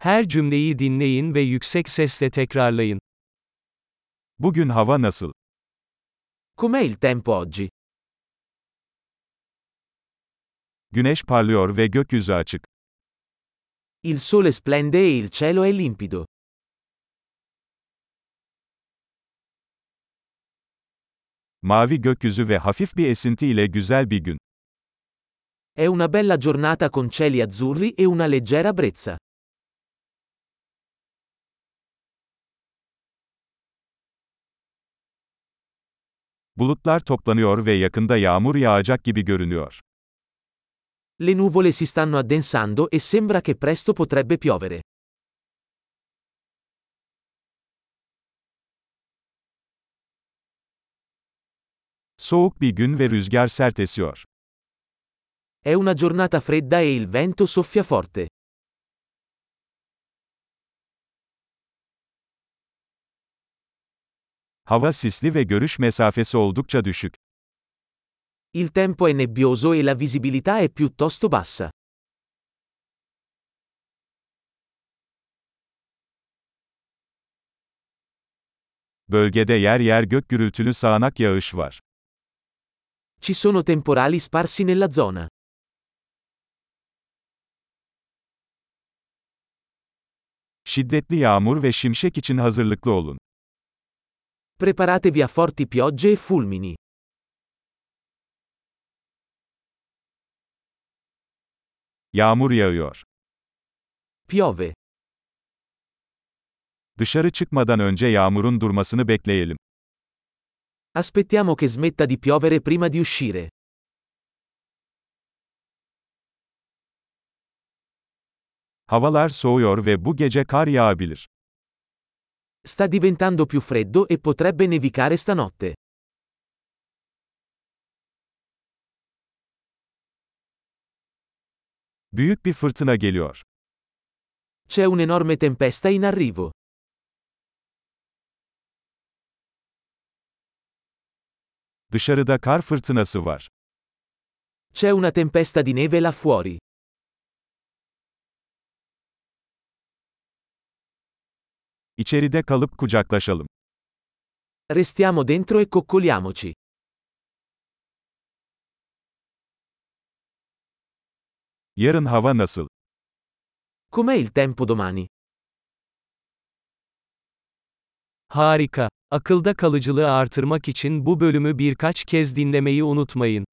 Her cümleyi dinleyin ve yüksek sesle tekrarlayın. Bugün hava nasıl? Com'è il tempo oggi? Güneş parlıyor ve gökyüzü açık. Il sole splende e il cielo è limpido. Mavi gökyüzü ve hafif bir esinti ile güzel bir gün. È una bella giornata con cieli azzurri e una leggera brezza. Bulutlar toplanıyor ve yakında yağmur yağacak gibi görünüyor. Le nuvole si stanno addensando e sembra che presto potrebbe piovere. Soğuk bir gün ve rüzgar sert esiyor. È una giornata fredda e il vento soffia forte. Hava sisli ve görüş mesafesi oldukça düşük. Il tempo è nebbioso e la visibilità è piuttosto bassa. Bölgede yer yer gök gürültülü sağanak yağış var. Ci sono temporali sparsi nella zona. Şiddetli yağmur ve şimşek için hazırlıklı olun. Preparatevi a forti piogge e fulmini. Yağmur yağıyor. Piove. Dışarı çıkmadan önce yağmurun durmasını bekleyelim. Aspettiamo che smetta di piovere prima di uscire. Havalar soğuyor ve bu gece kar yağabilir. Sta diventando più freddo e potrebbe nevicare stanotte. Büyük bir fırtına geliyor. C'è un'enorme tempesta in arrivo. Dışarıda kar fırtınası var. C'è una tempesta di neve là fuori. İçeride kalıp kucaklaşalım. Restiamo dentro e coccoliamoci. Yarın hava nasıl? Com'è il tempo domani? Harika. Akılda kalıcılığı artırmak için bu bölümü birkaç kez dinlemeyi unutmayın.